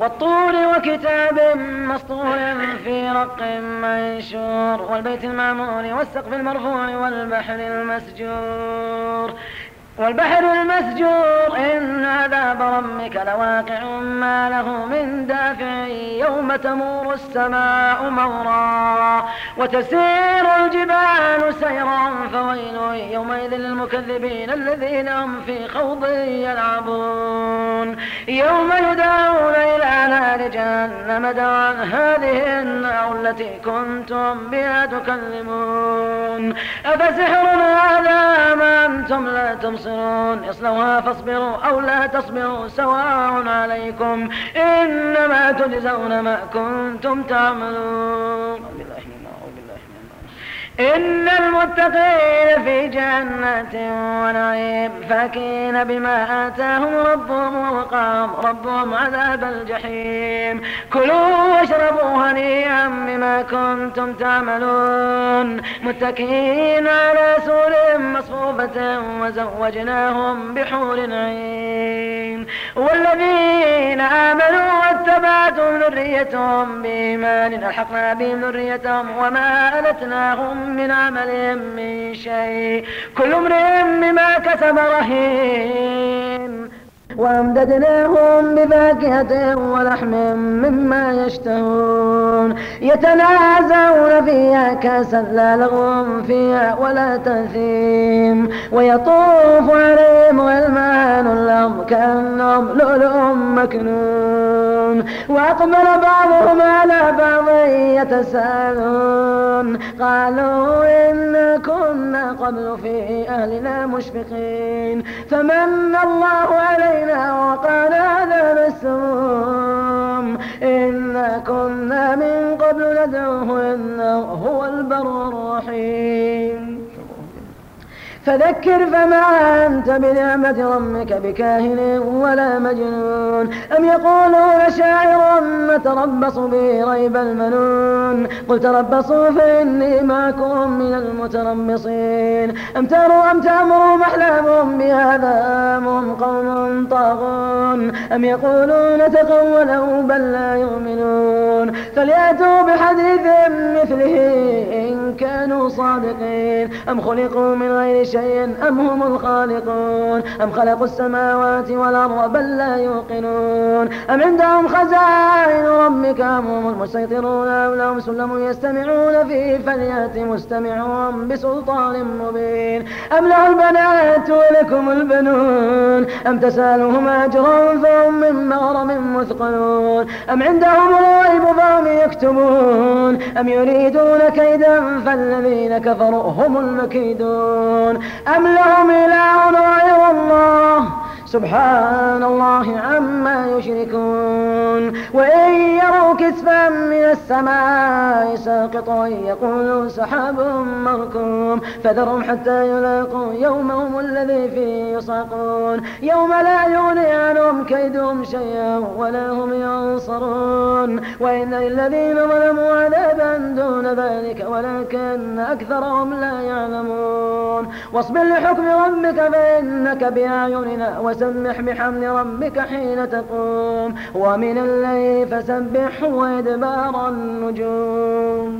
والطور وكتاب مسطور في رق منشور والبيت المعمور والسقف المرفوع والبحر المسجور والبحر المسجور إن عذاب ربك لواقع ما له من دافع يوم تمور السماء مورا وتسير الجبال سيرا فويل يومئذ للمكذبين الذين هم في خوض يلعبون يوم يدعون جهنم دعا هذه النار التي كنتم بها تكذبون أفسحر هذا ما أنتم لا تبصرون. اصلوها فاصبروا أو لا تصبروا سواء عليكم. إنما تجزون ما كنتم تعملون. إن المتقين في جنات ونعيم فاكين بما آتاهم ربهم ووقاهم ربهم عذاب الجحيم. كلوا واشربوا هنيئا بما كنتم تعملون. متكئين على سور مصفوفة وزوجناهم بحور عين. والذين آمنوا واتبعتهم ذريتهم بإيمان ألحقنا بهم ذريتهم وما ألتناهم من عملهم من شيء. كل امرئ بما كسب رهين وأمددناهم بفاكهة ولحم مما يشتهون. يتنازعون فيها كأسا لا لغو فيها ولا تأثيم ويطوف عليهم غلمان لهم كأنهم لؤلؤ مكنون. وأقبل بعضهم على بعض يتساءلون. قالوا إنا كنا قبل في أهلنا مشفقين. فمن الله علينا وقال هذا السموم إنا كنا من قبل ندعوه إنه هو البر الرحيم. فذكر فما أنت بنعمة ربك بكاهن ولا مجنون. أم يقولون شاعر نتربص به ريب المنون. قل تربصوا فإني معكم من المتربصين. أم تروا أم تأمروا محلامهم بهذا هم قوم طاغون. أم يقولون تقوله بل لا يؤمنون. فليأتوا بحديث مثله إن كانوا صادقين. أم خلقوا من غير شيء أم هم الخالقون؟ أم خلقوا السماوات والأرض بل لا يوقنون؟ أم عندهم خزائن ربك أم هم المسيطرون؟ أم لهم سلم يستمعون فيه فليأت مستمعهم بسلطان مبين؟ أم له البنات ولكم البنون؟ أم تسألهم أجرا فهم من مغرم مثقلون؟ أم عندهم الغيب فهم يكتبون؟ أم يريدون كيدا فالذين كفروا هم المكيدون أم لهم إله غير الله؟ سبحان الله عما يشركون. وإن يروا كسفا من السماء ساقطا يقولوا سحاب مركوم. فذرهم حتى يلاقوا يومهم الذي فيه يصعقون. يوم لا يغني عنهم كيدهم شيئا ولا هم ينصرون. وإن للذين ظلموا عذابا دون ذلك ولكن أكثرهم لا يعلمون. واصبر لحكم ربك فإنك بأعيننا وسبح بحمد ربك حين تقوم ومن الليل فسبح وإدبار النجوم.